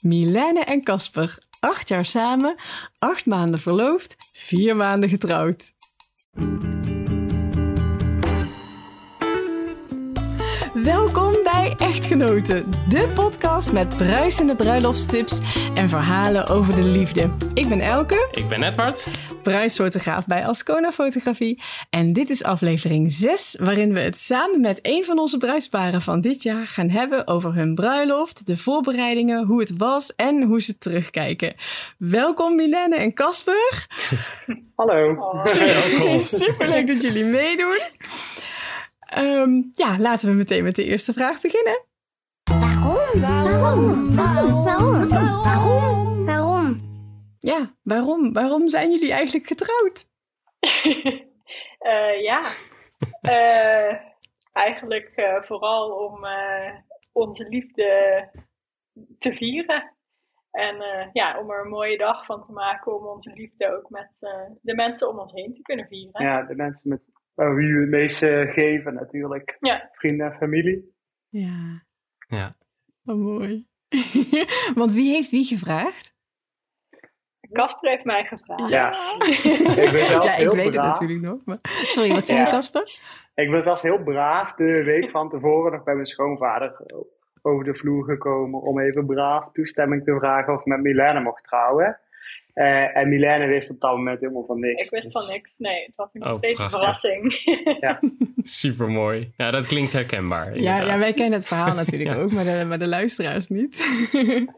Milène en Casper. Acht jaar samen, acht maanden verloofd, vier maanden getrouwd. Welkom bij Echtgenoten, de podcast met bruisende bruiloftstips en verhalen over de liefde. Ik ben Elke, Ik ben Edward. bruidsfotograaf bij Ascona Fotografie. En dit is aflevering 6, waarin we het samen met een van onze bruidsparen van dit jaar gaan hebben over hun bruiloft, de voorbereidingen, hoe het was en hoe ze terugkijken. Welkom Milene en Casper. Hallo. Welkom. Superleuk dat jullie meedoen. Ehm, ja, laten we meteen met de eerste vraag beginnen. Waarom? Waarom? Waarom? Waarom? Waarom? Ja, waarom? Waarom zijn jullie eigenlijk getrouwd? Eh, ja, Eh, eigenlijk eh, vooral om eh, onze liefde te vieren. En eh, ja, om er een mooie dag van te maken om onze liefde ook met eh, de mensen om ons heen te kunnen vieren. Ja, de mensen met uh, wie we het meeste geven natuurlijk. Ja. Vrienden en familie. Ja. Ja. Oh, mooi. Want wie heeft wie gevraagd? Casper heeft mij gevraagd. Ja. Ik ben zelf ja, ik heel weet het natuurlijk nog. Maar... Sorry, wat zei je, Ja. Casper? Ik ben zelfs heel braaf de week van tevoren nog bij mijn schoonvader over de vloer gekomen om even braaf toestemming te vragen of ik met Milène mocht trouwen. Eh, en Milène wist op dat moment helemaal van niks. Ik wist van niks. Nee, het was nog Oh, steeds een verrassing. Super mooi. Ja, dat klinkt herkenbaar. Ja, ja, wij kennen het verhaal natuurlijk Ja. ook, maar de, maar de luisteraars niet.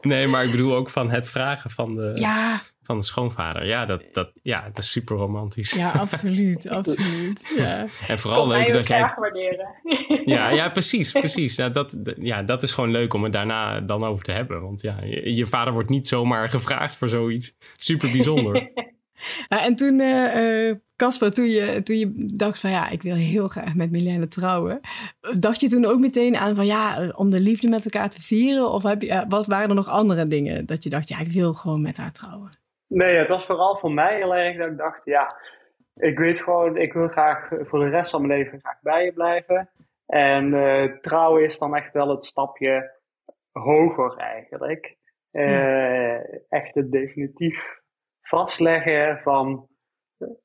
Nee, maar ik bedoel ook van het vragen van de, ja, van de schoonvader. Ja dat, dat, ja, dat is super romantisch. ja, absoluut, absoluut. Ja. En vooral leuk dat graag jij... waarderen. Ja, ja, precies, precies. Ja dat, ja, dat is gewoon leuk om het daarna dan over te hebben. Want ja, je, je vader wordt niet zomaar gevraagd voor zoiets. Super bijzonder. Ja, en toen, eh, eh, Casper, toen je, toen je dacht van ja, ik wil heel graag met Milène trouwen. Dacht je toen ook meteen aan van ja, om de liefde met elkaar te vieren? Of heb je, eh, wat waren er nog andere dingen dat je dacht, ja, ik wil gewoon met haar trouwen? Nee, het was vooral voor mij heel erg dat ik dacht, ja, ik weet gewoon, ik wil graag voor de rest van mijn leven graag bij je blijven. En eh, trouwen is dan echt wel het stapje hoger eigenlijk. Eh, Echt het definitief vastleggen van,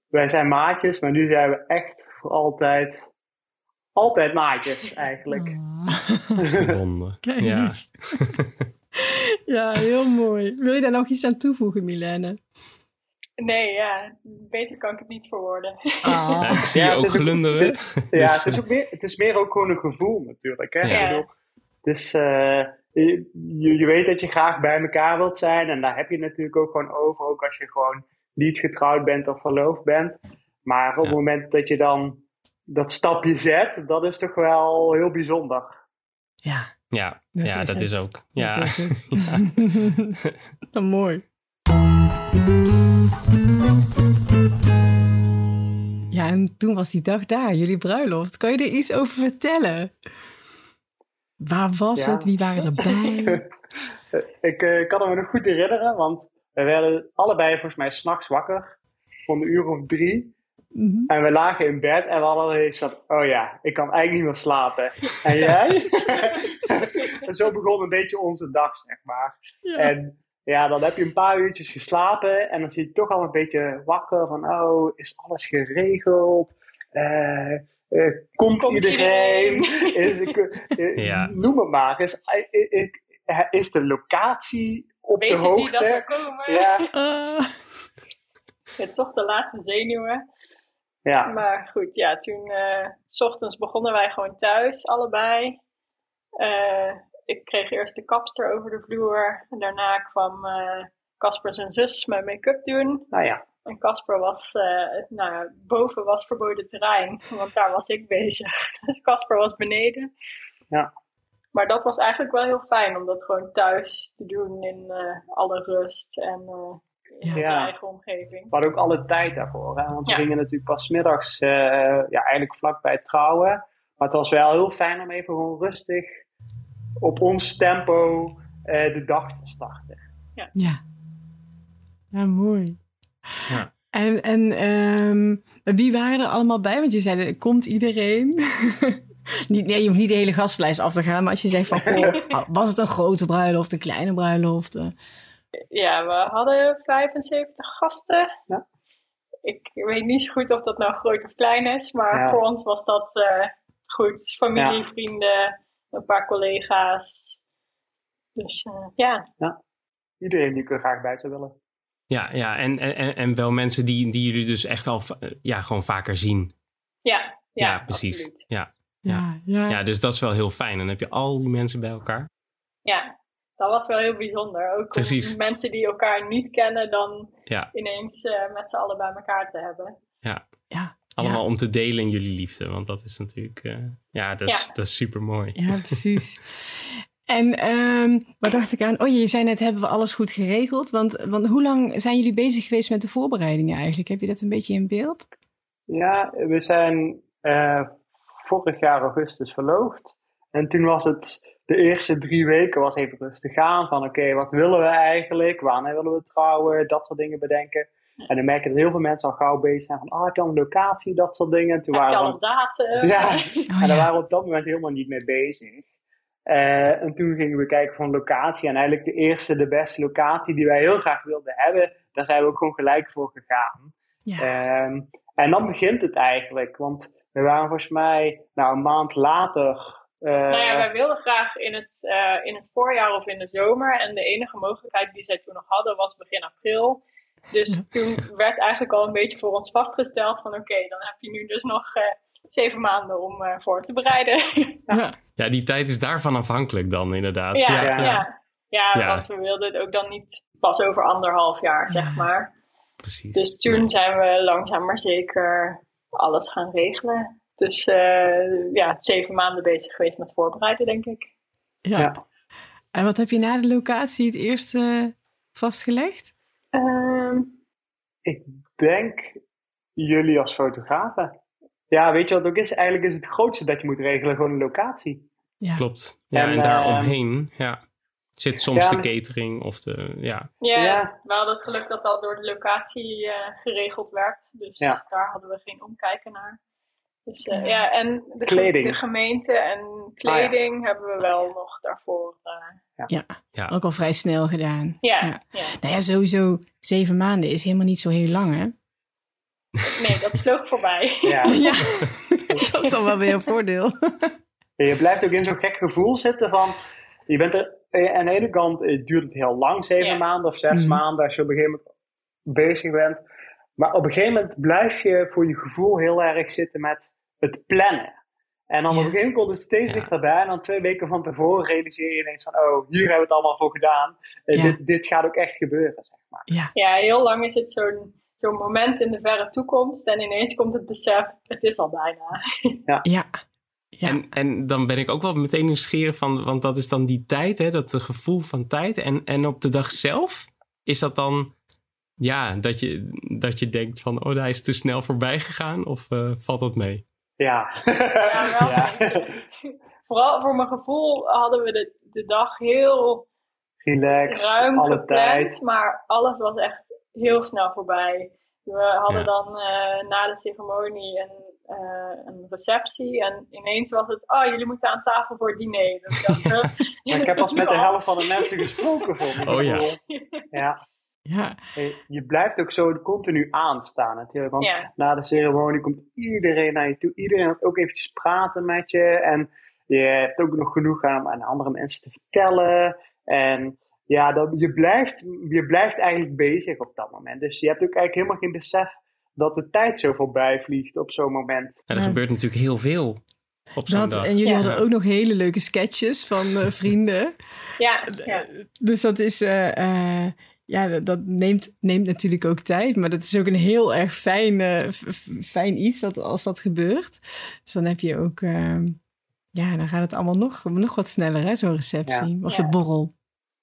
wij zijn maatjes, maar nu zijn we echt voor altijd, altijd maatjes eigenlijk. Verbonden. Kijk. Ja. ja, heel mooi. Wil je daar nog iets aan toevoegen, Milène? Nee, ja, beter kan ik het niet verwoorden. Ja, Ah. ik zie Ja, je het ook is ook- glunderen. Ja, Dus, het, is ook meer, het is meer ook gewoon een gevoel natuurlijk. Hè? Ja. Dus eh, je, je weet dat je graag bij elkaar wilt zijn en daar heb je het natuurlijk ook gewoon over, ook als je gewoon niet getrouwd bent of verloofd bent. Maar op Ja. het moment dat je dan dat stapje zet, dat is toch wel heel bijzonder. Ja, ja, Dat ja is dat het. is ook. Ja. dat is het. Nou, mooi. Ja, en toen was die dag daar, jullie bruiloft. Kan je er iets over vertellen? Waar was Ja. het? Wie waren erbij? ik, eh, kan me nog goed herinneren, want we werden allebei volgens mij s'nachts wakker, van een uur of drie. Mhm. En we lagen in bed en we hadden iets van, oh ja, ik kan eigenlijk niet meer slapen. En jij? en zo begon een beetje onze dag, zeg maar. Ja. En ja, dan heb je een paar uurtjes geslapen en dan zit je toch al een beetje wakker van, oh, is alles geregeld? Eh, eh, komt, Komt iedereen? iedereen? Is, eh, Ja. Noem het maar. Is, is, is de locatie op Weet de je niet dat we hoogte? komen? Ja. Ja, toch de laatste zenuwen. Ja. Maar goed, ja, toen, eh, s ochtends begonnen wij gewoon thuis, allebei. Eh, ik kreeg eerst de kapster over de vloer. En daarna kwam eh, Casper zijn zus mijn make-up doen. Nou ja. En Casper was, nou, boven was verboden terrein, want daar was ik bezig. Dus Casper was beneden. Ja. Maar dat was eigenlijk wel heel fijn om dat gewoon thuis te doen in alle rust en in Ja. je eigen omgeving. We hadden ook alle tijd daarvoor. Hè? Want we Ja. gingen natuurlijk pas middags, eh, ja, eigenlijk vlak bij het trouwen. Maar het was wel heel fijn om even gewoon rustig op ons tempo eh, de dag te starten. Ja. Ja, mooi. Ja. En, en ehm, wie waren er allemaal bij? Want je zei, er komt iedereen. Niet, nee, je hoeft niet de hele gastlijst af te gaan, maar als je zegt van, was het een grote bruiloft, een kleine bruiloft? Eh, Ja, we hadden 75 gasten. Ja. Ik weet niet zo goed of dat nou groot of klein is, maar Ja. voor ons was dat eh, goed. Familie, Ja. vrienden, een paar collega's. Dus eh, ja, Iedereen die ik er graag bij zou willen. Ja, ja en, en, en wel mensen die, die jullie dus echt al va- ja, gewoon vaker zien. ja, ja, Ja, precies. absoluut. Ja. ja, ja. ja, dus dat is wel heel fijn. Dan heb je al die mensen bij elkaar. Ja, dat was wel heel bijzonder. Ook Precies. om mensen die elkaar niet kennen dan Ja. ineens eh, met z'n allen bij elkaar te hebben. ja. Allemaal ja. om te delen in jullie liefde. Want dat is natuurlijk, eh, ja, dat is, Ja. dat is super mooi. Ja, precies. En ehm, wat dacht ik aan? Oh, je zei net, hebben we alles goed geregeld? Want, want hoe lang zijn jullie bezig geweest met de voorbereidingen eigenlijk? Heb je dat een beetje in beeld? Ja, we zijn eh, vorig jaar augustus verloofd. En toen was het de eerste drie weken was even rustig aan. Van oké, wat willen we eigenlijk? Wanneer willen we trouwen? Dat soort dingen bedenken. En dan merk je dat heel veel mensen al gauw bezig zijn van, ah, ik kan een locatie, dat soort dingen. En toen waren al een datum? ja, Oh, en daar waren we op dat moment helemaal niet mee bezig. Eh, en toen gingen we kijken een locatie. En eigenlijk de eerste, de beste locatie die wij heel graag wilden hebben, daar zijn we ook gewoon gelijk voor gegaan. Ja. Ehm, en dan begint het eigenlijk. Want we waren volgens mij nou, een maand later. Eh, Nou ja, wij wilden graag in het, eh, in het voorjaar of in de zomer. En de enige mogelijkheid die zij toen nog hadden was begin april. Dus toen werd eigenlijk al een beetje voor ons vastgesteld van oké, dan heb je nu dus nog eh, zeven maanden om eh, voor te bereiden. Ja. Ja, die tijd is daarvan afhankelijk dan inderdaad. ja, ja. ja. Ja, Ja. want we wilden het ook dan niet pas over anderhalf jaar, Ja. zeg maar. precies. Dus toen zijn we langzaam maar zeker alles gaan regelen. Dus eh, ja, zeven maanden bezig geweest met voorbereiden, denk ik. Ja. Ja. En wat heb je na de locatie het eerst vastgelegd? Ehm, Ik denk jullie als fotografen. Ja, weet je wat het ook is? Eigenlijk is het grootste dat je moet regelen gewoon een locatie. Ja. Klopt. Ja, en, En, daaromheen ja, zit soms ja, de catering of de... Ja, Ja, Ja. we hadden het geluk dat dat door de locatie eh, geregeld werd. Dus Ja. daar hadden we geen omkijken naar. Dus eh, Ja. ja. en de, Kleding. de gemeente en kleding hebben we wel nog daarvoor. eh, ja. Ook al vrij snel gedaan. ja, Ja. ja. Nou ja, sowieso zeven maanden is helemaal niet zo heel lang, hè? Nee, dat vloog voorbij. Ja. Ja, dat is dan wel weer een voordeel. En Je blijft ook in zo'n gek gevoel zitten van. Je bent er eh, aan de ene kant duurt het heel lang, zeven Ja. maanden of zes Mhm. maanden, als je op een gegeven moment bezig bent. Maar op een gegeven moment blijf je voor je gevoel heel erg zitten met het plannen. En dan Ja. op een gegeven moment komt het steeds Ja. dichterbij. En dan twee weken van tevoren realiseer je ineens van, oh, hier hebben we het allemaal voor gedaan. Ja. dit, dit gaat ook echt gebeuren, zeg maar. Ja, Ja, heel lang is het zo'n zo'n moment in de verre toekomst. En ineens komt het besef, het is al bijna. ja. Ja. En, en dan ben ik ook wel meteen nieuwsgierig van, want dat is dan die tijd, hè, dat gevoel van tijd. En, en op de dag zelf, is dat dan, ja, dat je, dat je denkt van, oh, hij is te snel voorbij gegaan? Of eh, valt dat mee? Ja. Ja, wel. Ja. Vooral voor mijn gevoel hadden we de, de dag heel Relax, ruim alle gepland, tijd. maar alles was echt heel snel voorbij. We hadden Ja. dan eh, na de ceremonie een, eh, een receptie en ineens was het, oh jullie moeten aan tafel voor het diner. Dus ik heb pas met de helft van de mensen gesproken voor mijn Oh ja. Ja. Ja, Eh, Je blijft ook zo continu aanstaan natuurlijk. Want Ja. na de ceremonie komt iedereen naar je toe. Iedereen wil ook eventjes praten met je. En je hebt ook nog genoeg aan, aan andere mensen te vertellen. En ja, dat, je, blijft, je blijft eigenlijk bezig op dat moment. Dus je hebt ook eigenlijk helemaal geen besef dat de tijd zo voorbij vliegt op zo'n moment. Ja, er Ja. gebeurt natuurlijk heel veel op zo'n dat, dag. en jullie Ja. hadden ook nog hele leuke sketches van eh, vrienden. ja, ja. Dus dat is, eh, eh, ja, dat, dat neemt, neemt natuurlijk ook tijd. Maar dat is ook een heel erg fijn, eh, fijn iets wat, als dat gebeurt. Dus dan heb je ook, eh, ja, dan gaat het allemaal nog, nog wat sneller, hè, zo'n receptie. Of Ja. de borrel.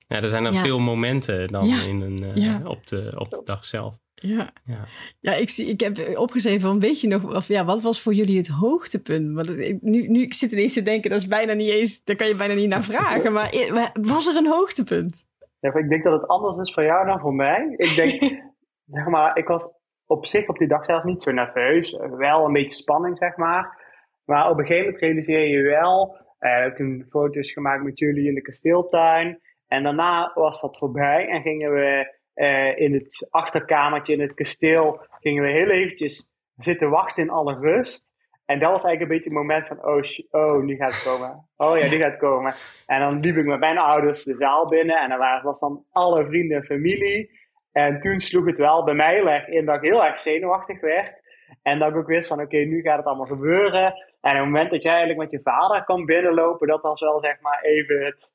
Ja, er zijn dan Ja. veel momenten dan Ja. in een, eh, Ja. op, de, op de dag zelf. Ja, Ja. ja ik, zie, ik heb opgeschreven van, weet je nog, of, ja, wat was voor jullie het hoogtepunt? Want nu, nu ik zit ineens te denken, dat is bijna niet eens, daar kan je bijna niet naar vragen. Maar maar was er een hoogtepunt? Ik denk dat het anders is voor jou dan voor mij. Ik denk, zeg maar, ik was op zich op die dag zelf niet zo nerveus. Wel een beetje spanning, zeg maar. Maar op een gegeven moment realiseer je wel. Uh, ik heb toen foto's gemaakt met jullie in de kasteeltuin. En daarna was dat voorbij en gingen we uh, in het achterkamertje in het kasteel, gingen we heel eventjes zitten wachten in alle rust. En dat was eigenlijk een beetje het moment van, oh, oh, nu gaat het komen. Oh ja, nu gaat het komen. En dan liep ik met mijn ouders de zaal binnen en dan was dan alle vrienden en familie. En toen sloeg het wel bij mij heel erg in dat ik heel erg zenuwachtig werd. En dat ik ook wist van, oké, nu gaat het allemaal gebeuren. En op het moment dat jij eigenlijk met je vader kan binnenlopen, dat was wel zeg maar even het,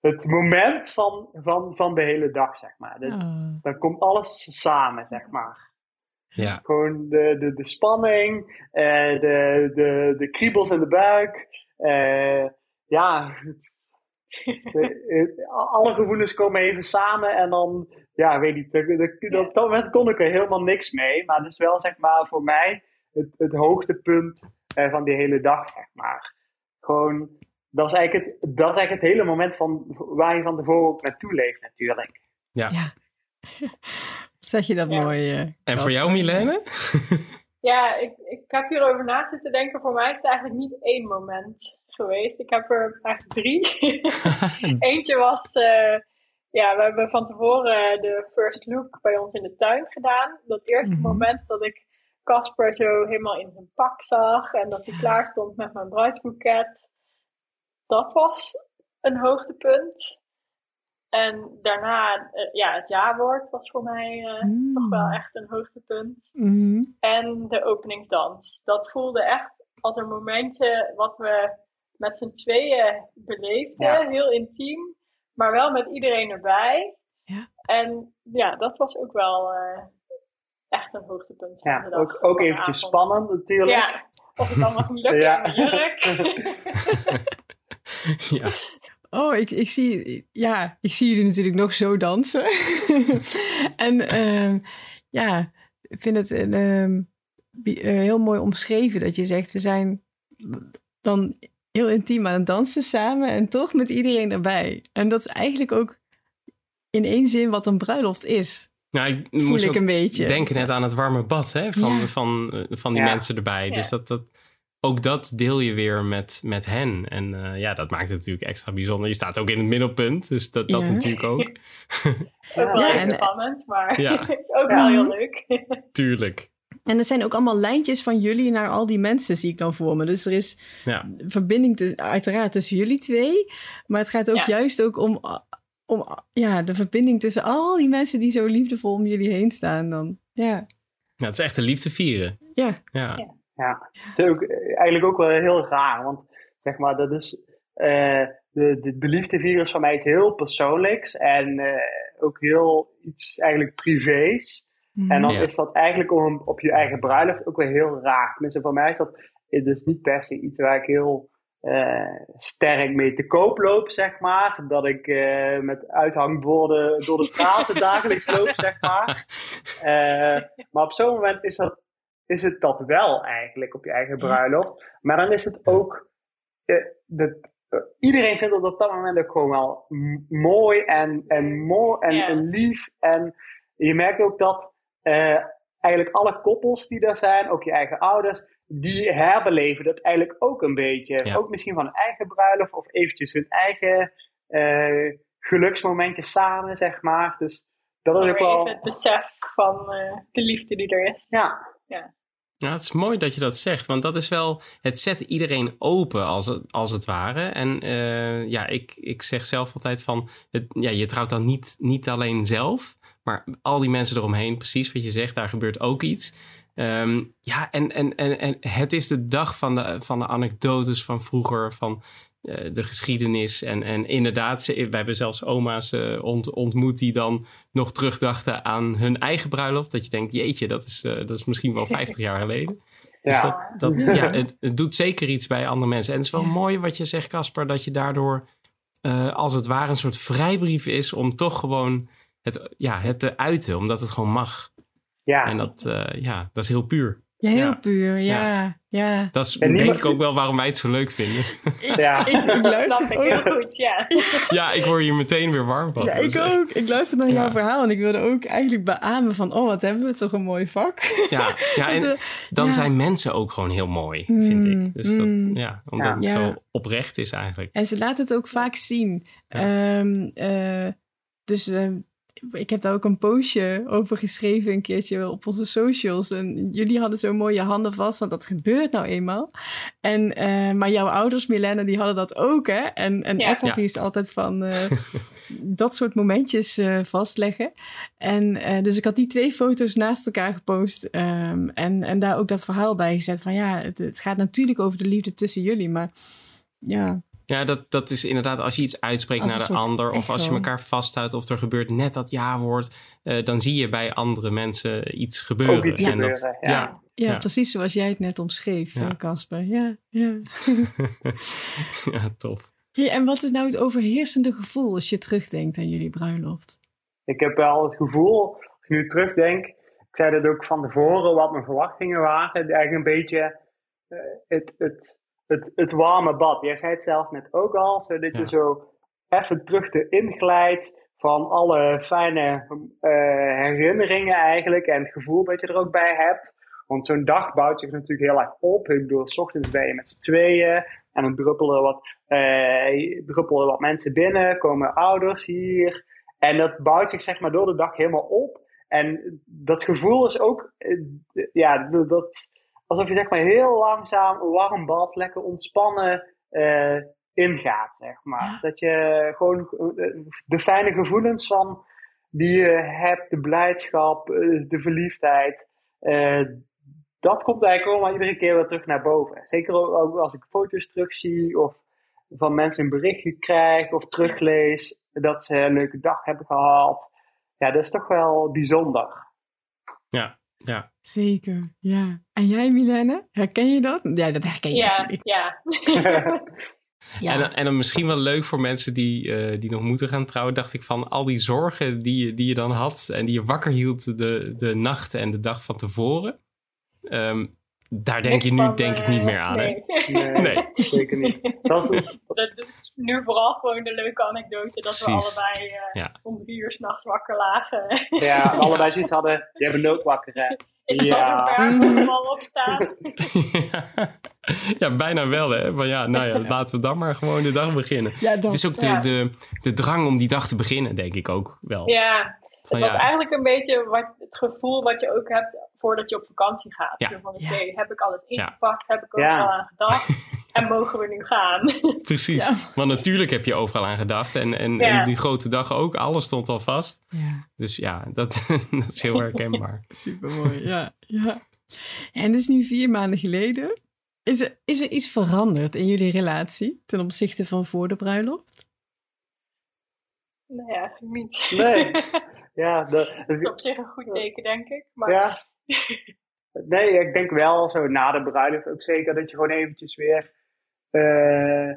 het moment van, van, van de hele dag, zeg maar. Dus, Dan komt alles samen, zeg maar. Ja. Gewoon de, de, de spanning, uh, de, de, de kriebels in de buik. Uh, ja, de, alle gevoelens komen even samen en dan, ja, weet ik, op dat moment kon ik er helemaal niks mee. Maar het is wel, zeg maar, voor mij het, het hoogtepunt uh, van die hele dag, zeg maar. Gewoon, dat is, eigenlijk het, dat is eigenlijk het hele moment van, waar je van tevoren ook naartoe leeft, natuurlijk. Ja. ja. Zeg je dat Ja. mooi? eh, En voor jou, Milene? Ja, ik, ik heb hierover na zitten denken. Voor mij is het eigenlijk niet één moment geweest. Ik heb er eigenlijk drie. Eentje was, eh, ja, we hebben van tevoren de first look bij ons in de tuin gedaan. Dat eerste Mhm. moment dat ik Casper zo helemaal in zijn pak zag en dat hij klaar stond met mijn bruidsboeket. Dat was een hoogtepunt. En daarna, eh, ja, het ja-woord was voor mij eh, Mm. toch wel echt een hoogtepunt. Mhm. En de openingsdans. Dat voelde echt als een momentje wat we met z'n tweeën beleefden. Ja. Heel intiem, maar wel met iedereen erbij. Ja. En ja, dat was ook wel eh, echt een hoogtepunt van de Ja, dag. ook, ook eventjes avond. spannend natuurlijk. Ja, of het dan nog niet lukt Ja. in jurk. ja. Oh, ik, ik, zie, ja, ik zie jullie natuurlijk nog zo dansen. en ehm, ja, ik vind het een, ehm, eh, heel mooi omschreven dat je zegt, we zijn dan heel intiem aan het dansen samen en toch met iedereen erbij. En dat is eigenlijk ook in één zin wat een bruiloft is. Nou, ik Voel moest ik ook een beetje. denken net aan het warme bad hè, van, Ja. van, eh, van die Ja. mensen erbij. Ja. Dus dat, dat, ook dat deel je weer met, met hen. En eh, ja, dat maakt het natuurlijk extra bijzonder. Je staat ook in het middelpunt, dus dat, dat Ja. natuurlijk ook. Ook wel Ja, even en- spannend, maar Ja. het is ook Ja. wel heel leuk. Tuurlijk. En er zijn ook allemaal lijntjes van jullie naar al die mensen, zie ik dan voor me. Dus er is Ja. verbinding te, uiteraard tussen jullie twee. Maar het gaat ook Ja. juist ook om, om ja, de verbinding tussen al die mensen die zo liefdevol om jullie heen staan. Dan. Ja. Ja, het is echt een liefde vieren. Ja. Ja. Ja. Het is ook, eh, eigenlijk ook wel heel raar, want zeg maar, dat is, eh de, de, de liefdevirus van mij is heel persoonlijks en eh, ook heel iets eigenlijk privés. En dan Ja. is dat eigenlijk om, op je eigen bruiloft ook weer heel raar. Tenminste, voor mij is dat het is niet per se iets waar ik heel eh, sterk mee te koop loop, zeg maar. Dat ik eh, met uithangborden door de straten dagelijks loop, zeg maar. Eh, maar op zo'n moment is, dat, is het dat wel eigenlijk op je eigen bruiloft. Maar dan is het ook. de, eh, iedereen vindt het op dat moment ook gewoon wel mooi en, en, mooi en, en lief. En je merkt ook dat eh, eigenlijk alle koppels die er zijn, ook je eigen ouders, die herbeleven dat eigenlijk ook een beetje. Ja. Ook misschien van hun eigen bruiloft of eventjes hun eigen geluksmomentje samen, zeg maar. Dus dat is ook wel. even het besef van de liefde die er is. Ja, Ja, het is mooi dat je dat zegt, want dat is wel, het zet iedereen open als het, als het ware. En eh, ja, ik, ik zeg zelf altijd van, het, ja, je trouwt dan niet, niet alleen zelf, maar al die mensen eromheen, precies wat je zegt, daar gebeurt ook iets. Ehm, ja, en, en, en, en het is de dag van de, van de anekdotes van vroeger, van de geschiedenis. En, en inderdaad, ze, we hebben zelfs oma's eh, ont, ontmoet die dan nog terugdachten aan hun eigen bruiloft. Dat je denkt, jeetje, dat is, eh, dat is misschien wel 50 jaar geleden. Dus ja. dat, dat, ja, het, het doet zeker iets bij andere mensen. En het is wel Ja. mooi wat je zegt, Casper, dat je daardoor eh, als het ware een soort vrijbrief is om toch gewoon het, ja, het te uiten, omdat het gewoon mag. ja. En dat, eh, ja, dat is heel puur. Ja, heel Ja. puur. Ja, ja. Dat is En denk ik ook wel waarom wij het zo leuk vinden. Ja. Ik, ik Dat luister snap ik ook. heel goed, ja. ja, ik word hier meteen weer warm van. Ja, ik echt- ook. Ik luister naar jouw verhaal en ik wilde ook eigenlijk beamen van, oh, wat hebben we toch een mooi vak. Ja, ja en eh, dan ja. zijn mensen ook gewoon heel mooi, vind Mm, ik. Dus dat, mm. ja, omdat Ja. het zo oprecht is eigenlijk. En ze laten het ook vaak zien. Ja. Ehm, eh, dus eh, ik heb daar ook een postje over geschreven een keertje op onze socials. En jullie hadden zo mooi je handen vast, want dat gebeurt nou eenmaal. En, eh, maar jouw ouders, Milena, die hadden dat ook, hè? En, en Ja. Edward, Ja. die is altijd van eh, dat soort momentjes eh, vastleggen. En eh, dus ik had die twee foto's naast elkaar gepost. ehm, en, en daar ook dat verhaal bij gezet van ja, het, het gaat natuurlijk over de liefde tussen jullie, maar ja, Ja, dat, dat is inderdaad als je iets uitspreekt Als naar de soort ander... of als je elkaar vasthoudt of er gebeurt net dat ja-woord... eh, dan zie je bij andere mensen iets gebeuren. Ook iets en gebeuren, dat, ja. ja. Ja, Ja. precies zoals jij het net omschreef, eh, Casper. Ja, ja. ja, tof. Hey, en wat is nou het overheersende gevoel als je terugdenkt aan jullie bruiloft? Ik heb wel het gevoel, als ik nu terugdenk, ik zei dat ook van tevoren, wat mijn verwachtingen waren. Eigenlijk een beetje eh, het, het, het, het warme bad. Jij zei het zelf net ook al, zodat Ja. je zo even terug erin glijdt van alle fijne eh, herinneringen eigenlijk en het gevoel dat je er ook bij hebt. Want zo'n dag bouwt zich natuurlijk heel erg op. Ik bedoel, s ochtends ben je met z'n tweeën en dan druppelen wat, eh, druppelen wat mensen binnen, komen ouders hier. En dat bouwt zich zeg maar door de dag helemaal op. En dat gevoel is ook, eh, ja, dat- alsof je zeg maar heel langzaam een warm bad, lekker ontspannen eh, ingaat, zeg maar. Ja. Dat je gewoon eh, de fijne gevoelens van die je hebt, de blijdschap, eh, de verliefdheid, dat komt eigenlijk allemaal iedere keer weer terug naar boven. Zeker ook ook als ik foto's terugzie of van mensen een berichtje krijg of teruglees dat ze een leuke dag hebben gehad. Ja, dat is toch wel bijzonder. Ja, ja. Zeker, ja. En jij, Milene? Herken je dat? Ja, dat herken je Ja, natuurlijk. ja. Ja. En, en dan misschien wel leuk voor mensen die, eh, die nog moeten gaan trouwen, dacht ik van al die zorgen die je, die je dan had en die je wakker hield de, de nacht en de dag van tevoren. Ehm, daar denk je nu van, denk ik eh, niet meer aan. nee. Hè? Nee, Nee. zeker niet. Dat is, Dat is nu vooral gewoon de leuke anekdote dat we allebei eh, Ja. om drie uur s'nachts wakker lagen. ja, allebei zoiets hadden. Je hebt een ook wakker, hè? Ik Ja. opstaan. ja, bijna wel hè. Van ja, nou ja, laten we dan maar gewoon de dag beginnen. Ja, dat, Het is ook de, Ja. de, de drang om die dag te beginnen, denk ik ook wel. Ja, Van, het was ja, eigenlijk een beetje wat, het gevoel wat je ook hebt voordat je op vakantie gaat. Ja. Van oké, Ja. heb ik alles Ja. ingepakt? Heb ik Ja. overal aan gedacht? en mogen we nu gaan? precies. Ja. Want natuurlijk heb je overal aan gedacht. En, en, Ja. en die grote dag ook, alles stond al vast. Ja, Dus ja, dat, dat is heel herkenbaar. supermooi. Ja, ja. En dat is nu vier maanden geleden. Is er, is er iets veranderd in jullie relatie ten opzichte van voor de bruiloft? nee, eigenlijk niet. Nee. Ja, Dat is op zich een goed teken, denk ik. Maar ja. Nee, ik denk wel zo na de bruiloft ook zeker dat je gewoon eventjes weer eh,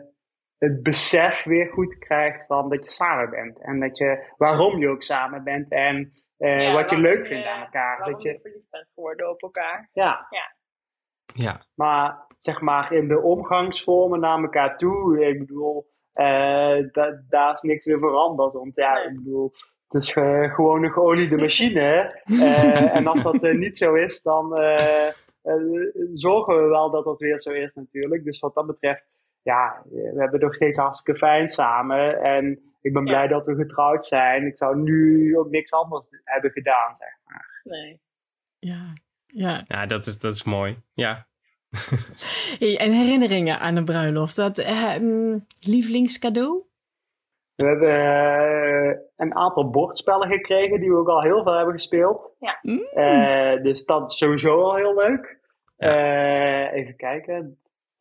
het besef weer goed krijgt van dat je samen bent. En dat je, waarom je ook samen bent en eh, Ja, wat je leuk je- vindt aan elkaar. Dat je verliefd bent geworden op elkaar. ja, Ja, maar zeg maar in de omgangsvormen naar elkaar toe, ik bedoel, eh, da- daar is niks meer veranderd. Want ja, Nee. ik bedoel, het is eh, gewoon een geoliede machine. eh, en als dat eh, niet zo is, dan zorgen we wel dat dat weer zo is natuurlijk. Dus wat dat betreft, ja, we hebben nog steeds hartstikke fijn samen. En ik ben Ja. blij dat we getrouwd zijn. Ik zou nu ook niks anders hebben gedaan, zeg maar. Nee. Ja, ja. ja dat, is, dat is mooi. Ja. Hey, en herinneringen aan de bruiloft. Dat eh, mm, lievelingscadeau? We hebben eh, een aantal bordspellen gekregen die we ook al heel veel hebben gespeeld. Ja. Mm. Eh, dus dat is sowieso al heel leuk. Ja. Eh, even kijken.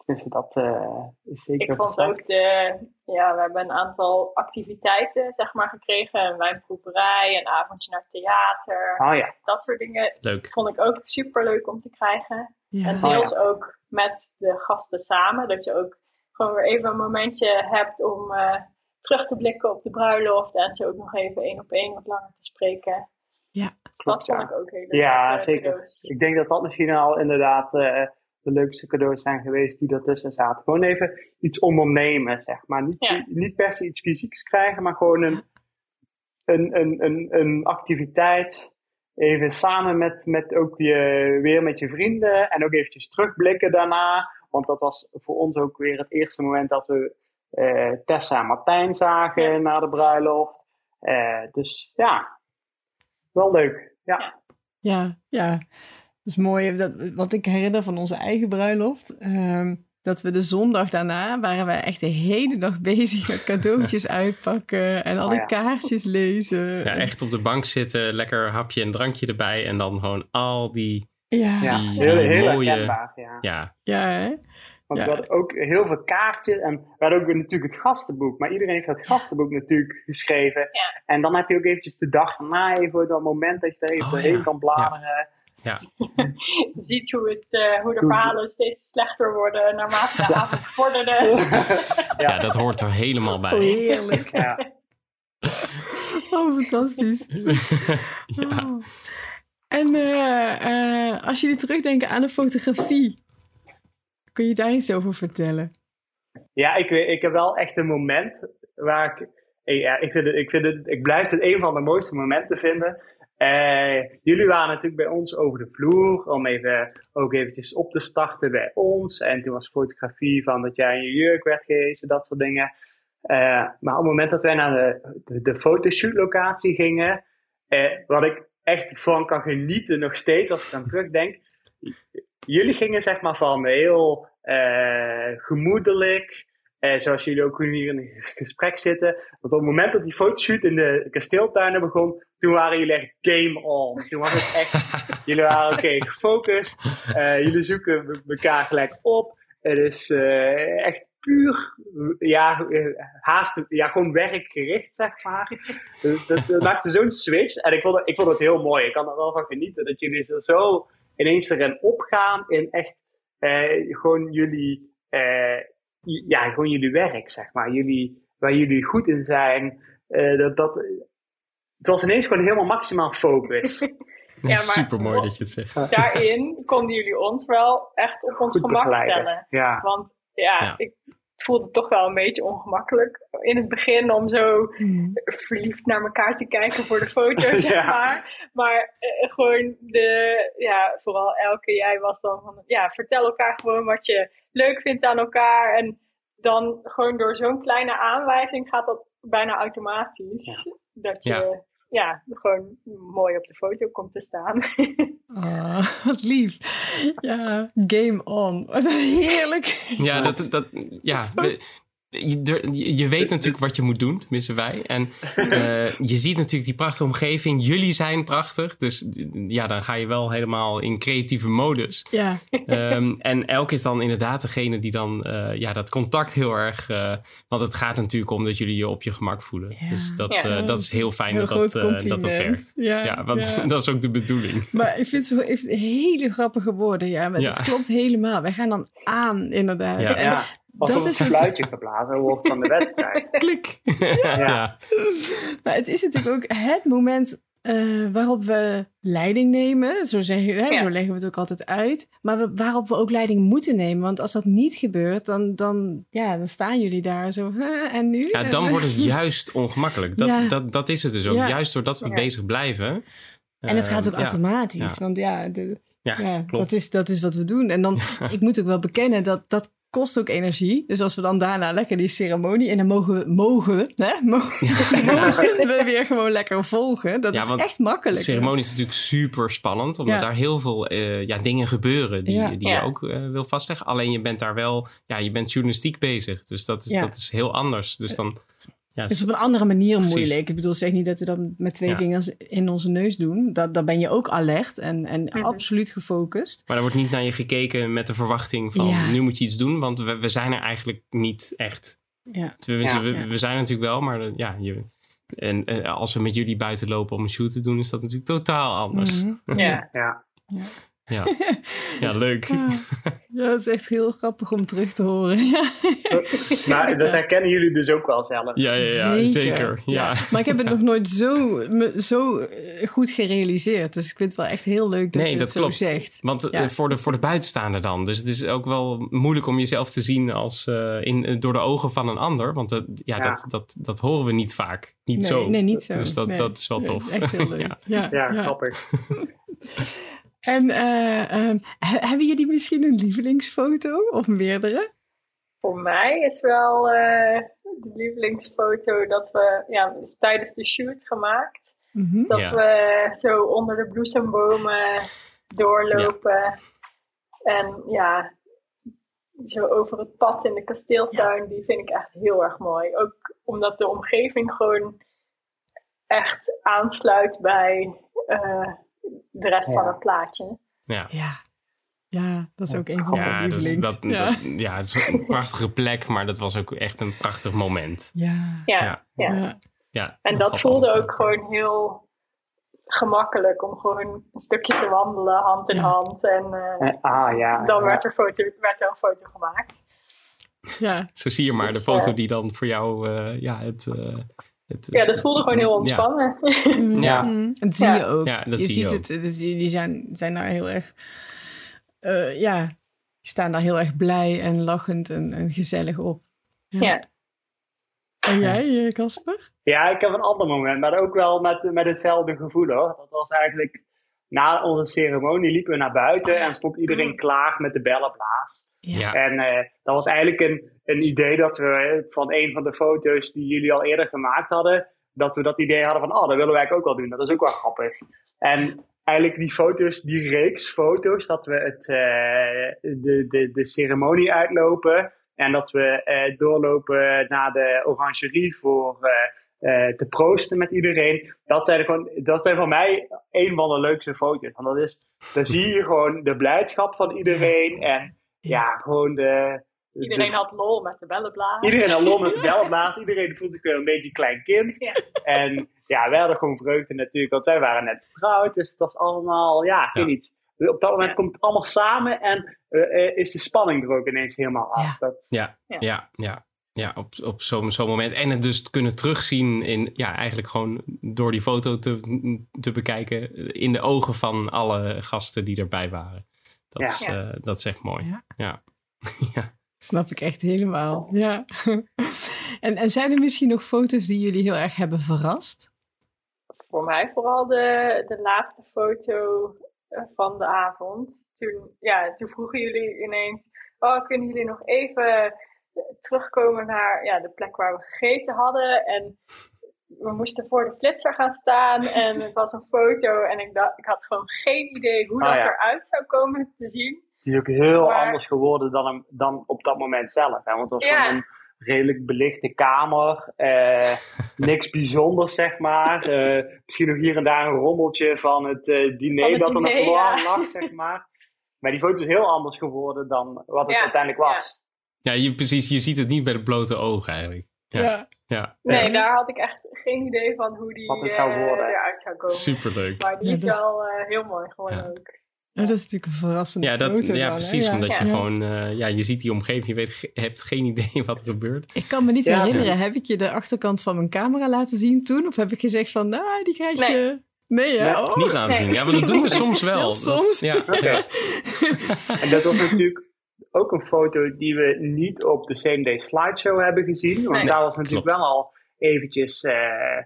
Dus dat eh, is zeker Ik vond ook de, ja, we hebben een aantal activiteiten, zeg maar, gekregen. Een wijnproeverij, een avondje naar theater. Oh ja. Dat soort dingen Leuk. vond ik ook super leuk om te krijgen. Ja. En Oh, deels ook met de gasten samen. Dat je ook gewoon weer even een momentje hebt om eh, terug te blikken op de bruiloft. En ze ook nog even één op één wat langer te spreken. Ja. klopt, dat vond ja. ik ook hele Ja, leuke zeker. cadeaus. Ik denk dat dat misschien al inderdaad eh, de leukste cadeaus zijn geweest die ertussen zaten. Gewoon even iets ondernemen, zeg maar. Niet, Ja. niet per se iets fysieks krijgen, maar gewoon een, een, een, een, een activiteit. Even samen met, met ook je, weer met je vrienden. En ook eventjes terugblikken daarna. Want dat was voor ons ook weer het eerste moment dat we eh, Tessa en Martijn zagen Ja. na de bruiloft. Eh, dus ja, wel leuk. Ja. Ja, ja. Dat is mooi. Dat, wat ik herinner van onze eigen bruiloft. ehm, dat we de zondag daarna waren wij echt de hele dag bezig met cadeautjes uitpakken. En al Oh die ja. kaartjes lezen. Ja, echt op de bank zitten, lekker hapje en drankje erbij. En dan gewoon al die, Ja, Ja, Die- heel mooie-. Ja. ja, ja, hè? Want Ja. we hadden ook heel veel kaartjes en we hadden ook natuurlijk het gastenboek. Maar iedereen heeft het gastenboek natuurlijk geschreven. Ja. En dan heb je ook eventjes de dag daarna even dat moment dat je er even Oh, doorheen ja. kan bladeren. Je ziet hoe, het, eh, hoe de verhalen steeds slechter worden naarmate de avond vorderde. ja. dat hoort er helemaal bij. Oh, heerlijk. Ja. Oh, fantastisch. ja. Oh. En eh, eh, als jullie terugdenken aan de fotografie, kun je daar iets over vertellen? Ja, ik, ik heb wel echt een moment waar ik. eh, Ja, ik, vind het, ik, vind het, ik blijf het een van de mooiste momenten vinden. Eh, jullie waren natuurlijk bij ons over de vloer om even, ook eventjes op te starten bij ons. En toen was fotografie van dat jij in je jurk werd gehezen, dat soort dingen. Eh, maar op het moment dat wij naar de, de, de fotoshoot-locatie gingen, wat ik echt van kan genieten nog steeds als ik aan terugdenk. Jullie gingen zeg maar van heel eh, gemoedelijk, eh, zoals jullie ook hier in een gesprek zitten. Want op het moment dat die fotoshoot in de kasteeltuinen begon, toen waren jullie echt game on. Toen was het echt, jullie waren oké gefocust. Eh, jullie zoeken elkaar gelijk op. Het is echt puur, ja, haast, ja, gewoon werkgericht, zeg maar. Dus dat, dat maakte zo'n switch. En ik vond, het, ik vond het heel mooi. Ik kan er wel van genieten dat jullie er zo ineens erin opgaan in echt eh, gewoon jullie, eh, ja, gewoon jullie werk, zeg maar. Jullie, waar jullie goed in zijn. Eh, dat, dat, het was ineens gewoon helemaal maximaal focus. maar- Super mooi dat je het zegt. Daarin konden jullie ons wel echt op ons Goed gemak begeleiden. stellen. Ja. Want ja, Ja. ik voelde het toch wel een beetje ongemakkelijk in het begin om zo verliefd naar elkaar te kijken voor de foto, zeg Ja. maar. Maar eh, gewoon de, ja, vooral Elke, jij was dan van, ja, vertel elkaar gewoon wat je leuk vindt aan elkaar. En dan gewoon door zo'n kleine aanwijzing gaat dat bijna automatisch. Dat je, Ja. gewoon mooi op de foto komt te staan. Oh, wat lief. Ja, game on. Wat heerlijk. Ja, dat, dat, ja je, je weet natuurlijk wat je moet doen, tenminste wij. En eh, je ziet natuurlijk die prachtige omgeving. Jullie zijn prachtig, dus ja, dan ga je wel helemaal in creatieve modus. Ja, Ehm, en Elk is dan inderdaad degene die dan eh, ja, dat contact heel erg... eh, want het gaat natuurlijk om dat jullie je op je gemak voelen. Ja. Dus dat, Ja. eh, dat is heel fijn heel dat dat, eh, dat werkt. Ja, Ja, want ja. dat is ook de bedoeling. Maar ik vind het hele grappige woorden. Ja, maar Ja. dat klopt helemaal. Wij gaan dan aan, inderdaad. Ja. En Alsof dat het is een het- fluitje geblazen wordt van de wedstrijd. klik. ja. Maar het is natuurlijk ook het moment eh, waarop we leiding nemen. Zo, zeg je, hè, Ja. zo leggen we het ook altijd uit. Maar we- waarop we ook leiding moeten nemen. Want als dat niet gebeurt, dan, dan, ja, dan staan jullie daar zo. "Huh, en nu? Ja, dan wordt het juist ongemakkelijk. Dat, Ja. dat, dat is het dus ook. Ja. Juist doordat we Ja. bezig blijven. En het gaat ook Ehm, ja. automatisch. Ja. Want ja, de, Ja, ja klopt. dat, is, dat is wat we doen. En dan, ik moet ook wel bekennen dat dat kost ook energie. Dus als we dan daarna lekker die ceremonie... en dan mogen we, mogen we, hè? Mogen, mogen we weer gewoon lekker volgen. Dat Ja, is want echt De makkelijk. ceremonie is natuurlijk super spannend, omdat Ja. daar heel veel eh, ja, dingen gebeuren die, Ja. die Ja. je ook eh, wil vastleggen. Alleen je bent daar wel, ja, je bent journalistiek bezig. Dus dat is, Ja. dat is heel anders. Dus dan, ja, Dus op een andere manier Precies. moeilijk. Ik bedoel, zeg niet dat we dat met twee Ja. vingers in onze neus doen. Dat, dan ben je ook alert en, en Mhm. absoluut gefocust. maar er wordt niet naar je gekeken met de verwachting van Ja. nu moet je iets doen, want we, we zijn er eigenlijk niet echt. Ja. Tenminste, Ja. we, Ja. we zijn er natuurlijk wel, maar eh, ja, je, en eh, als we met jullie buiten lopen om een shoot te doen, is dat natuurlijk totaal anders. Mhm. Ja. Ja. Ja, ja leuk. Ja, dat is echt heel grappig om terug te horen. Ja. Maar dat herkennen jullie dus ook wel zelf. Ja, ja, ja zeker. Ja. Maar ik heb het nog nooit zo, zo eh, goed gerealiseerd. Dus ik vind het wel echt heel leuk dat Nee, je dat het zo klopt. zegt. Want eh, Ja. voor, de, voor de buitenstaander dan. Dus het is ook wel moeilijk om jezelf te zien als, eh, in, door de ogen van een ander. Want dat, ja, Ja. Dat, dat, dat horen we niet vaak. Niet nee, zo. Nee, niet zo. Dus dat, Nee. dat is wel Nee, tof. Echt heel leuk. Ja. ja. Ja, ja. grappig. En eh, ehm, he- hebben jullie misschien een lievelingsfoto of meerdere? Voor mij is wel eh, de lievelingsfoto dat we ja, is tijdens de shoot gemaakt. Mhm. Dat Ja. we zo onder de bloesembomen doorlopen. En ja, zo over het pad in de kasteeltuin, die vind ik echt heel erg mooi. Ook omdat de omgeving gewoon echt aansluit bij eh, de rest Ja. van het plaatje. Ja. Ja. Ja, dat is ook een van Ja, mijn dat is, lievelings. dat, ja. dat- ja, het is een prachtige plek, maar dat was ook echt een prachtig moment. ja. Ja, Ja. ja. Ja. Ja, En dat voelde ook gewoon heel gemakkelijk om gewoon een stukje te wandelen, hand in Ja. hand. En eh, ah ja. dan ja. werd er, foto, werd er een foto gemaakt. Ja. Zo zie je maar de Dus, foto eh, die dan voor jou eh, ja, het, eh, het, Ja, dat voelde gewoon heel ontspannen. Mm, Ja. mm. Dat zie je ook. Ja, dat je zie je ziet ook. het. Dus jullie zijn, zijn daar heel erg... eh, ja, die staan daar heel erg blij en lachend en, en gezellig op. Ja. En jij, eh, Casper? Ja, ik heb een ander moment, maar ook wel met, met hetzelfde gevoel hoor. Dat was eigenlijk na onze ceremonie liepen we naar buiten en stond iedereen klaar met de bellenblaas. Ja. En eh, dat was eigenlijk een, een idee dat we eh, van een van de foto's die jullie al eerder gemaakt hadden, dat we dat idee hadden van, oh, dat willen wij ook wel doen. Dat is ook wel grappig. En eigenlijk die foto's, die reeks foto's, dat we het, eh, de, de, de ceremonie uitlopen en dat we eh, doorlopen naar de orangerie voor eh, eh, te proosten met iedereen. Dat zijn, gewoon, dat zijn voor mij een van de leukste foto's. Want dat is, dan zie je gewoon de blijdschap van iedereen en ja, gewoon de... de- Iedereen had lol met de bellenblaas. Iedereen had lol met de bellenblaas. Iedereen voelde zich weer een beetje klein kind. Ja. En ja, wij hadden gewoon vreugde natuurlijk, want wij waren net getrouwd. Dus het was allemaal, ja, ik weet Ja. niet. Op dat moment Ja. komt het allemaal samen en eh, eh, is de spanning er ook ineens helemaal af. Ja. Dat, Ja, Ja. ja, ja. ja. op, op zo'n zo'n moment. En het dus kunnen terugzien in, ja, eigenlijk gewoon door die foto te, te bekijken in de ogen van alle gasten die erbij waren. Dat, Ja. is, eh, dat is echt mooi. Ja. Ja. ja. Snap ik echt helemaal. Ja. en, en zijn er misschien nog foto's die jullie heel erg hebben verrast? Voor mij vooral de, de laatste foto eh, van de avond. Toen, ja, toen vroegen jullie ineens, oh, kunnen jullie nog even terugkomen naar ja, de plek waar we gegeten hadden? En we moesten voor de flitser gaan staan en het was een foto en ik, dacht, ik had gewoon geen idee hoe Ah, dat ja. eruit zou komen te zien. die is ook heel Maar- anders geworden dan, hem- dan op dat moment zelf. Hè? Want het was Ja. gewoon een redelijk belichte kamer. eh, niks bijzonders, zeg maar. Eh, misschien nog hier en daar een rommeltje van het eh, diner Van het dat er nog diner, ja. lag, zeg maar. Maar die foto is heel anders geworden dan wat het Ja, uiteindelijk was. ja je, precies. Je ziet het niet bij de blote ogen eigenlijk. Ja. Ja, Nee, Ja. daar had ik echt geen idee van hoe die Wat het zou eh, worden. eruit zou komen. superleuk. Maar die Ja, is dus- wel eh, heel mooi geworden Ja. ook. Dat is natuurlijk een verrassende Ja, dat, foto ja dan, precies. Ja. Omdat je Ja. gewoon, eh, ja, je ziet die omgeving, je weet, hebt geen idee wat er gebeurt. Ik kan me niet Ja. herinneren, heb ik je de achterkant van mijn camera laten zien toen? Of heb ik gezegd van, nou, die krijg Nee. je... Nee? Nee, Oh. Niet laten zien. Ja, maar dat doen we soms wel. Soms. Ja, Oké. ja. En dat was natuurlijk ook een foto die we niet op de same day slideshow hebben gezien. Want Nee. daar was natuurlijk Klopt. wel al eventjes eh,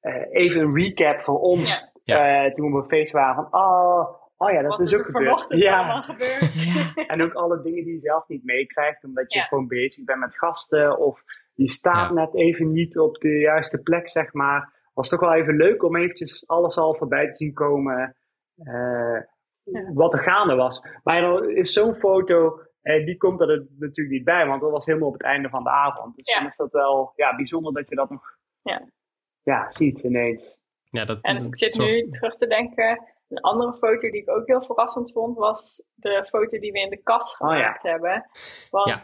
eh, even een recap voor ons. Ja. Ja. eh, toen we op feest waren van, oh, oh ja, dat Wat is er ook gebeurd. Ja. gebeurd. Ja. En ook alle dingen die je zelf niet meekrijgt, omdat je Ja. gewoon bezig bent met gasten. Of je staat Ja. net even niet op de juiste plek, zeg maar. Was toch wel even leuk om eventjes alles al voorbij te zien komen. eh, Ja. Wat er gaande was. Maar dan is zo'n foto, eh, die komt er natuurlijk niet bij, want dat was helemaal op het einde van de avond. Dus Ja. dan is dat wel ja, bijzonder dat je dat nog Ja. Ja, ziet ineens. Ja, dat, En dat ik zit nu terug te denken. Een andere foto die ik ook heel verrassend vond, was de foto die we in de kas Oh ja. gemaakt hebben. Want Ja.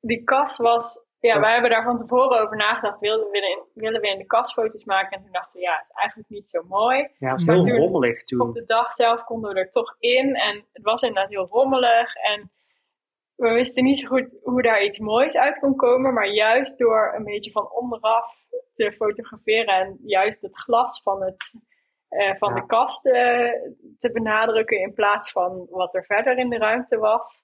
die kas was Ja, wij hebben daar van tevoren over nagedacht. Willen we in, willen we in de kast foto's maken? En toen dachten we, ja, het is eigenlijk niet zo mooi. Ja, het is Maar heel toen- rommelig Op toen. de dag zelf konden we er toch in. En het was inderdaad heel rommelig. En we wisten niet zo goed hoe daar iets moois uit kon komen. Maar juist door een beetje van onderaf te fotograferen. En juist het glas van, het, eh, van Ja. de kast eh, te benadrukken. In plaats van wat er verder in de ruimte was.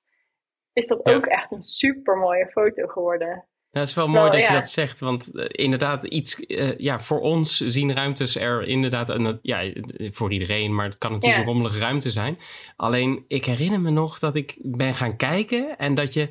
Is dat Ja. ook echt een super mooie foto geworden. Ja, het is wel Wel, mooi dat je dat zegt, want eh, inderdaad, iets, eh, ja, voor ons zien ruimtes er inderdaad, een, ja, voor iedereen, maar het kan natuurlijk Ja. een rommelige ruimte zijn. Alleen, ik herinner me nog dat ik ben gaan kijken en dat je,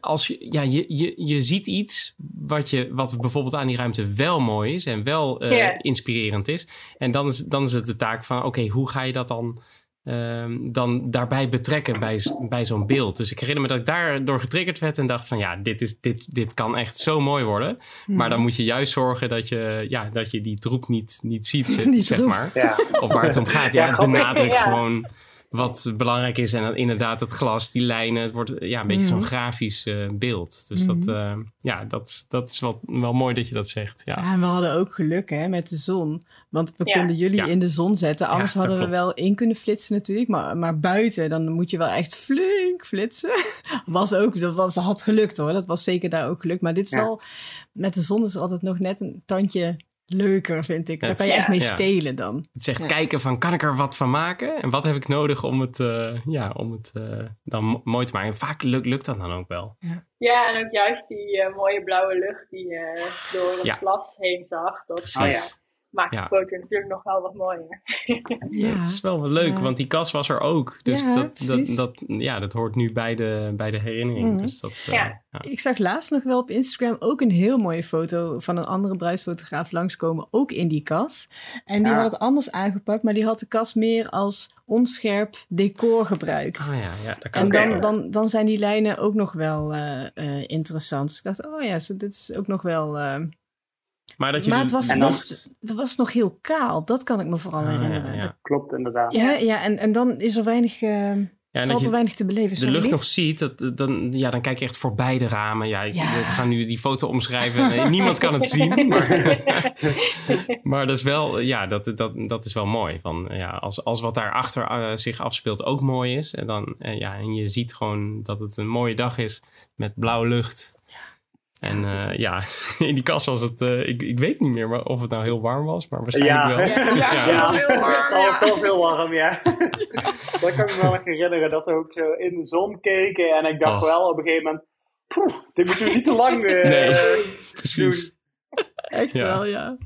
als je, ja, je, je, je ziet iets wat, je, wat bijvoorbeeld aan die ruimte wel mooi is en wel eh, Ja. inspirerend is. En dan is, dan is het de taak van, oké, hoe ga je dat dan ehm, dan daarbij betrekken bij, bij zo'n beeld. Dus ik herinner me dat ik daardoor getriggerd werd en dacht van ja, dit, is, dit, dit kan echt zo mooi worden. Maar dan moet je juist zorgen dat je, ja, dat je die troep niet, niet ziet, Die zeg troep. maar. Ja. Of waar het om gaat. Ja, benadrukt Ja. gewoon wat belangrijk is. En dan inderdaad het glas, die lijnen. Het wordt ja, een beetje Mhm. zo'n grafisch eh, beeld. Dus Mhm. dat, eh, ja, dat, dat is wel, wel mooi dat je dat zegt. Ja. Ja, en we hadden ook geluk hè, met de zon. Want we Ja. konden jullie Ja. in de zon zetten. Anders hadden we klopt. wel in kunnen flitsen natuurlijk. Maar, maar buiten, dan moet je wel echt flink flitsen. Was ook, dat was, had gelukt hoor. Dat was zeker daar ook gelukt. Maar dit is Ja. wel, met de zon is altijd nog net een tandje leuker, vind ik. Daar kan je echt mee ja. spelen dan. Het zegt Ja. kijken van kan ik er wat van maken? En wat heb ik nodig om het, eh, ja, om het eh, dan mo- mooi te maken? En vaak lukt, lukt dat dan ook wel. Ja, en ook juist die eh, mooie blauwe lucht die je door het Ja. glas heen zag. Dat Precies. Oh ja. Maakt Ja. de foto natuurlijk nog wel wat mooier. Ja. Het is wel leuk, Ja. want die kas was er ook. Dus Ja, dat, dat, dat, ja, dat hoort nu bij de, bij de herinnering. Mhm. Dus dat, eh, Ja. ja. Ik zag laatst nog wel op Instagram ook een heel mooie foto van een andere bruidsfotograaf langskomen, ook in die kas. En die Ja. had het anders aangepakt, maar die had de kas meer als onscherp decor gebruikt. Ah ja, ja, dat kan En dan, dan, dan zijn die lijnen ook nog wel eh, eh, interessant. Dus ik dacht, oh ja, zo, dit is ook nog wel. Maar dat je maar de- het was, best, het was nog heel kaal. Dat kan ik me vooral Ah, herinneren. ja. Dat- Klopt inderdaad. Ja, ja, en, en dan is er weinig, eh, Ja, valt je er weinig te beleven. de lucht nog ziet, dat, dan, ja, dan kijk je echt voorbij de ramen. Ja, ik- Ja. we gaan nu die foto omschrijven. Niemand kan het zien. Maar, maar dat is wel, ja, dat, dat, dat is wel mooi. Van, ja, als, als wat daarachter eh zich afspeelt ook mooi is. En, dan, eh, ja, en je ziet gewoon dat het een mooie dag is met blauwe lucht. En eh, ja, in die kast was het, eh, ik, ik weet niet meer maar of het nou heel warm was, maar waarschijnlijk Ja. wel. Ja. Ja. Ja, dat was heel warm, Het was ja. wel veel warm, ja. dat kan ik me wel nog herinneren, dat we ook zo in de zon keken. En ik dacht Oh. wel op een gegeven moment, poeh, dit moeten we niet te lang eh, Nee, doen. precies. Echt Ja. wel, ja.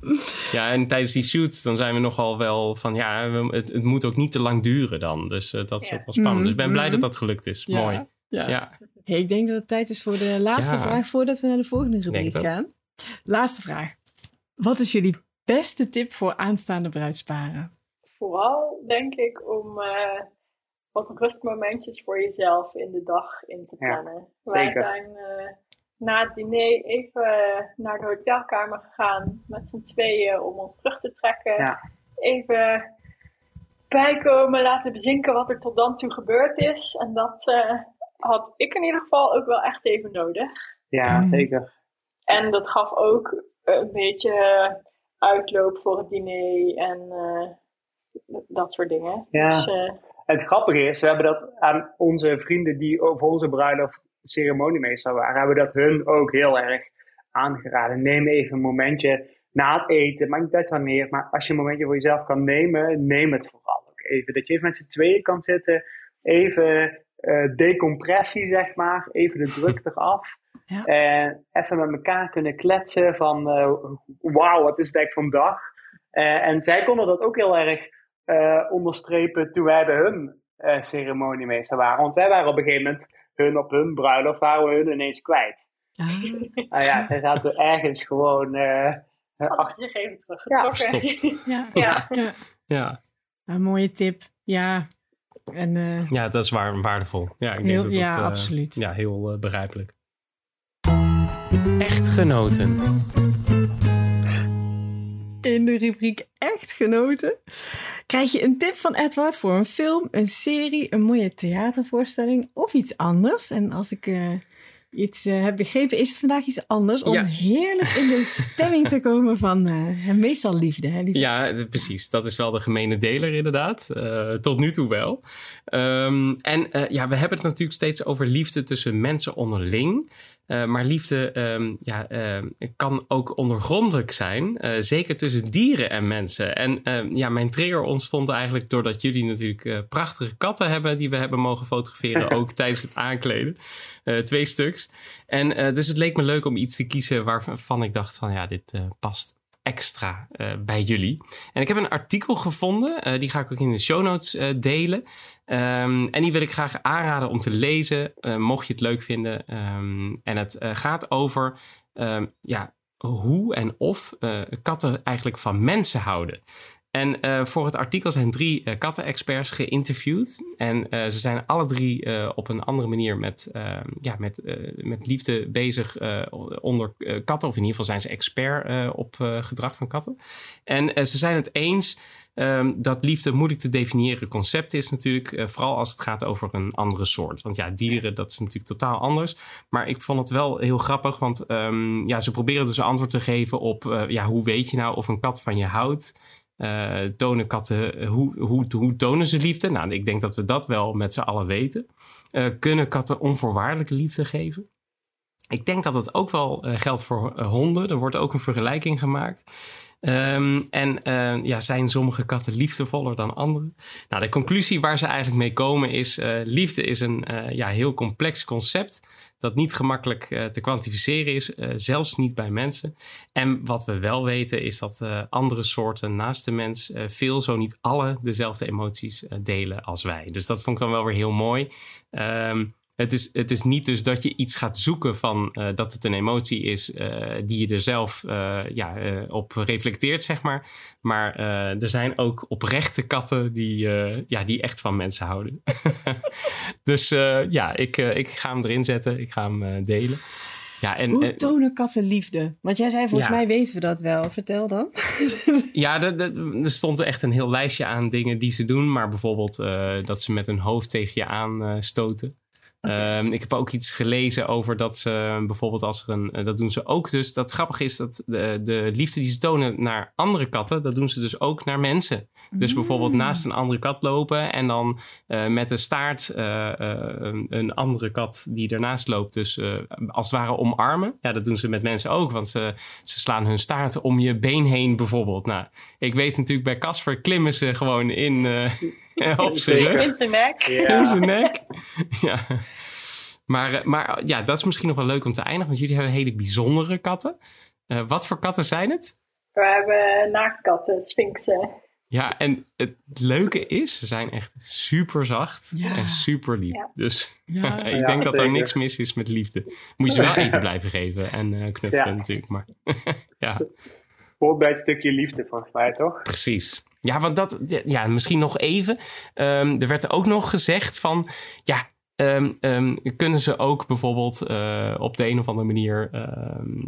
Ja, en tijdens die shoots dan zijn we nogal wel van ja, we- het, het moet ook niet te lang duren dan. Dus eh, dat is Ja. ook wel spannend. Dus ik ben blij Mhm. dat dat gelukt is. Ja. Mooi. Ja. Hey, ik denk dat het tijd is voor de laatste Ja. vraag voordat we naar de volgende rubriek gaan. Laatste vraag. Wat is jullie beste tip voor aanstaande bruidsparen? Vooral denk ik om eh, wat rustmomentjes voor jezelf in de dag in te Ja, plannen. Wij zijn eh, na het diner even eh, naar de hotelkamer gegaan met z'n tweeën om ons terug te trekken. Ja. Even bijkomen, laten bezinken wat er tot dan toe gebeurd is. En dat eh, had ik in ieder geval ook wel echt even nodig. Ja, Mm. zeker. En dat gaf ook een beetje uitloop voor het diner en eh, dat soort dingen. Ja. Dus, eh, het grappige is, we hebben dat aan onze vrienden die over onze bruiloft ceremoniemeester waren, hebben we dat hun ook heel erg aangeraden. Neem even een momentje na het eten, maakt niet uit wanneer, maar als je een momentje voor jezelf kan nemen, neem het vooral ook even. Dat je even met z'n tweeën kan zitten, even eh, decompressie zeg maar, even de druk eraf. Ja. En even met elkaar kunnen kletsen van, eh, wauw, wat is het eigenlijk voor een dag? Eh, en zij konden dat ook heel erg eh, onderstrepen toen wij bij hun eh, ceremoniemeester waren. Want wij waren op een gegeven moment, hun op hun bruiloft, waren we hun ineens kwijt. Ah, Nou ja, zij zaten ergens gewoon eh, hadden achter. ze zich even teruggetrokken. Gestopt. ja. Ja. Ja. Ja. Een mooie tip. Ja. En eh, ja, dat is waar, waardevol. Ja, ik denk Heel- dat dat, ja, eh, absoluut. Ja, heel eh, begrijpelijk. Echtgenoten. in de rubriek Echt Genoten krijg je een tip van Edward voor een film, een serie, een mooie theatervoorstelling of iets anders. En als ik eh, iets uh, heb begrepen, is het vandaag iets anders. Om Ja. heerlijk in de stemming te komen van eh, meestal liefde. Hè? liefde. Ja, precies. Dat is wel de gemene deler inderdaad. Eh, tot nu toe wel. Ehm, en ja, we hebben het natuurlijk steeds over liefde tussen mensen onderling. Maar liefde ehm, ja, kan ook ondergrondelijk zijn. zeker tussen dieren en mensen. En ehm, ja, mijn trigger ontstond eigenlijk doordat jullie natuurlijk prachtige katten hebben... die we hebben mogen fotograferen, ook tijdens het aankleden. Eh, twee stuks. En eh, dus het leek me leuk om iets te kiezen waarvan ik dacht van... ja, dit eh, past extra bij jullie. En ik heb een artikel gevonden, die ga ik ook in de show notes delen. Ehm, en die wil ik graag aanraden om te lezen, mocht je het leuk vinden. Ehm, en het gaat over ehm, ja, hoe en of katten eigenlijk van mensen houden. En eh, voor het artikel zijn drie eh, kattenexperts geïnterviewd. En eh, ze zijn alle drie op een andere manier met, eh, ja, met, met liefde bezig onder katten. Of in ieder geval zijn ze expert op gedrag van katten. En ze zijn het eens ehm, dat liefde moeilijk te definiëren concept is natuurlijk. vooral als het gaat over een andere soort. Want ja, dieren, dat is natuurlijk totaal anders. Maar ik vond het wel heel grappig, want ehm, ja, ze proberen dus een antwoord te geven op... ja, hoe weet je nou of een kat van je houdt? Eh, tonen katten, hoe, hoe, hoe tonen ze liefde? Nou, ik denk dat we dat wel met z'n allen weten. Eh, kunnen katten onvoorwaardelijke liefde geven? Ik denk dat het ook wel eh, geldt voor honden. Er wordt ook een vergelijking gemaakt. Ehm, en ja, zijn sommige katten liefdevoller dan andere? Nou, de conclusie waar ze eigenlijk mee komen is: liefde is een ja, heel complex concept dat niet gemakkelijk eh, te kwantificeren is, eh, zelfs niet bij mensen. En wat we wel weten is dat eh, andere soorten naast de mens veel, zo niet alle, dezelfde emoties delen als wij. Dus dat vond ik dan wel weer heel mooi. Ehm, het is, het is niet dus dat je iets gaat zoeken van eh, dat het een emotie is eh, die je er zelf eh, ja, op reflecteert, zeg maar. Maar er zijn ook oprechte katten die, ja, die echt van mensen houden. dus ja, ik, ik ga hem erin zetten. Ik ga hem delen. Ja, en, Hoe en- tonen katten liefde? Want jij zei volgens Ja. mij weten we dat wel. Vertel dan. Ja, er, er- er stond echt een heel lijstje aan dingen die ze doen. Maar bijvoorbeeld dat ze met hun hoofd tegen je aan stoten. Ehm, ik heb ook iets gelezen over dat ze bijvoorbeeld als er een... eh, dat doen ze ook dus. Dat grappig is dat de, de liefde die ze tonen naar andere katten... dat doen ze dus ook naar mensen. Dus bijvoorbeeld naast een andere kat lopen... en dan eh, met de staart eh, een, een andere kat die ernaast loopt... dus als het ware omarmen. Ja, dat doen ze met mensen ook. Want ze, ze slaan hun staart om je been heen bijvoorbeeld. Nou, ik weet natuurlijk bij Casper klimmen ze gewoon in eh, op zijn. In zijn nek. Ja. In zijn nek. ja. Maar, eh, maar ja, dat is misschien nog wel leuk om te eindigen. Want jullie hebben hele bijzondere katten. Eh, wat voor katten zijn het? We hebben naaktkatten, sphinxen. Ja, en het leuke is, ze zijn echt super zacht Ja. en super lief. Ja. Dus Ja. ik Ja, denk dat er niks mis is met liefde. Moet je ze wel eten blijven geven en eh, knuffelen Ja. natuurlijk. Maar ja, Hoort bij het stukje liefde volgens mij, toch? precies. Ja, want dat, ja, misschien nog even. Ehm, er werd ook nog gezegd van, ja, ehm, ehm, kunnen ze ook bijvoorbeeld eh, op de een of andere manier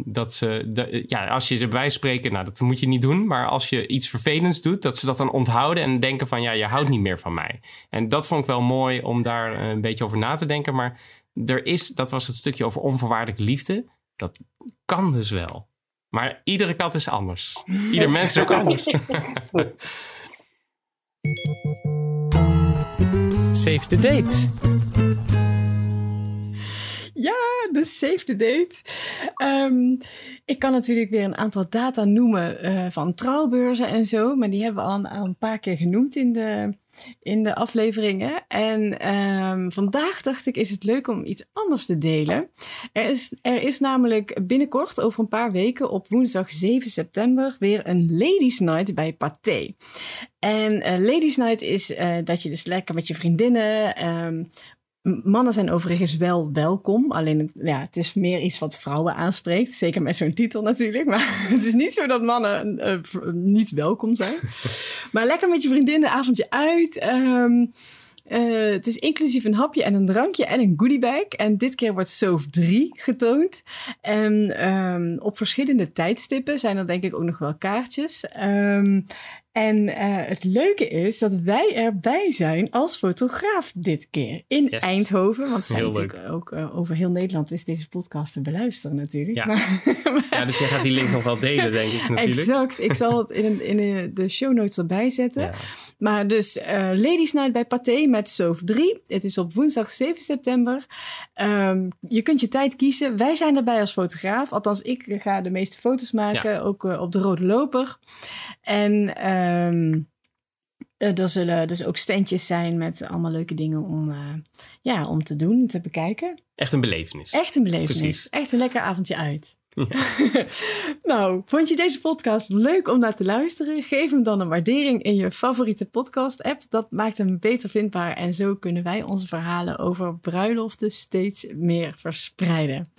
dat ze, ja, als je ze bij spreken, nou dat moet je niet doen, maar als je iets vervelends doet, dat ze dat dan onthouden en denken van, ja, je houdt niet meer van mij. En dat vond ik wel mooi om daar eh, een beetje over na te denken, maar er is, dat was het stukje over onvoorwaardelijke liefde, dat kan dus wel. Maar iedere kat is anders. Ieder mens is ook anders. Save the date. Ja, de save the date. Ehm, ik kan natuurlijk weer een aantal data noemen eh, van trouwbeurzen en zo. Maar die hebben we al een, al een paar keer genoemd in de, in de afleveringen. En ehm, vandaag dacht ik, is het leuk om iets anders te delen. Er is, er is namelijk binnenkort, over een paar weken, op woensdag 7 september, weer een Ladies Night bij Pathé. En eh, Ladies Night is eh, dat je dus lekker met je vriendinnen. ehm, Mannen zijn overigens wel welkom. Alleen het- ja, het is meer iets wat vrouwen aanspreekt. Zeker met zo'n titel natuurlijk. Maar het is niet zo dat mannen eh, niet welkom zijn. maar lekker met je vriendinnen, avondje uit. Ehm, eh, het is inclusief een hapje en een drankje en een goodiebag. En dit keer wordt SOF 3 getoond. En ehm, op verschillende tijdstippen zijn er denk ik ook nog wel kaartjes. Ehm, En eh, het leuke is dat wij erbij zijn als fotograaf dit keer in Yes. Eindhoven. Want zijn Heel natuurlijk ook eh, over heel Nederland is deze podcast te beluisteren natuurlijk. Ja. Maar, Ja, dus jij gaat die link nog wel delen, denk ik natuurlijk. exact. Ik zal het in, een- in de- de show notes erbij zetten. Ja. Maar dus eh, Ladies Night bij Pathé met Soof 3. Het is op woensdag 7 september. Ehm, je kunt je tijd kiezen. Wij zijn erbij als fotograaf. Althans, ik ga de meeste foto's maken. Ook op de Rode Loper. En ehm, eh, er zullen dus ook standjes zijn met allemaal leuke dingen om, eh, ja, om te doen, te bekijken. Echt een belevenis. Echt een belevenis. Precies. Echt een lekker avondje uit. nou, vond je deze podcast leuk om naar te luisteren? Geef hem dan een waardering in je favoriete podcast-app. Dat maakt hem beter vindbaar en zo kunnen wij onze verhalen over bruiloften steeds meer verspreiden.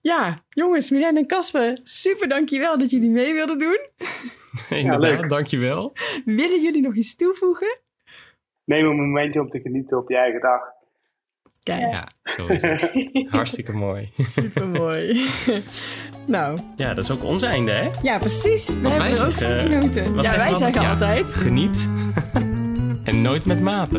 Ja, jongens, Milan en Casper, super dankjewel dat jullie mee wilden doen. Inderdaad, leuk. dankjewel. Willen jullie nog iets toevoegen? Neem een momentje om te genieten op je eigen dag. Kijk, Ja, zo is het. Hartstikke mooi. super mooi. nou, Ja, dat is ook ons einde, hè? ja, precies. We hebben wij er ook zeggen, genoten. wat Ja, zeggen wij we zeggen Ja. altijd. Geniet. en nooit met mate.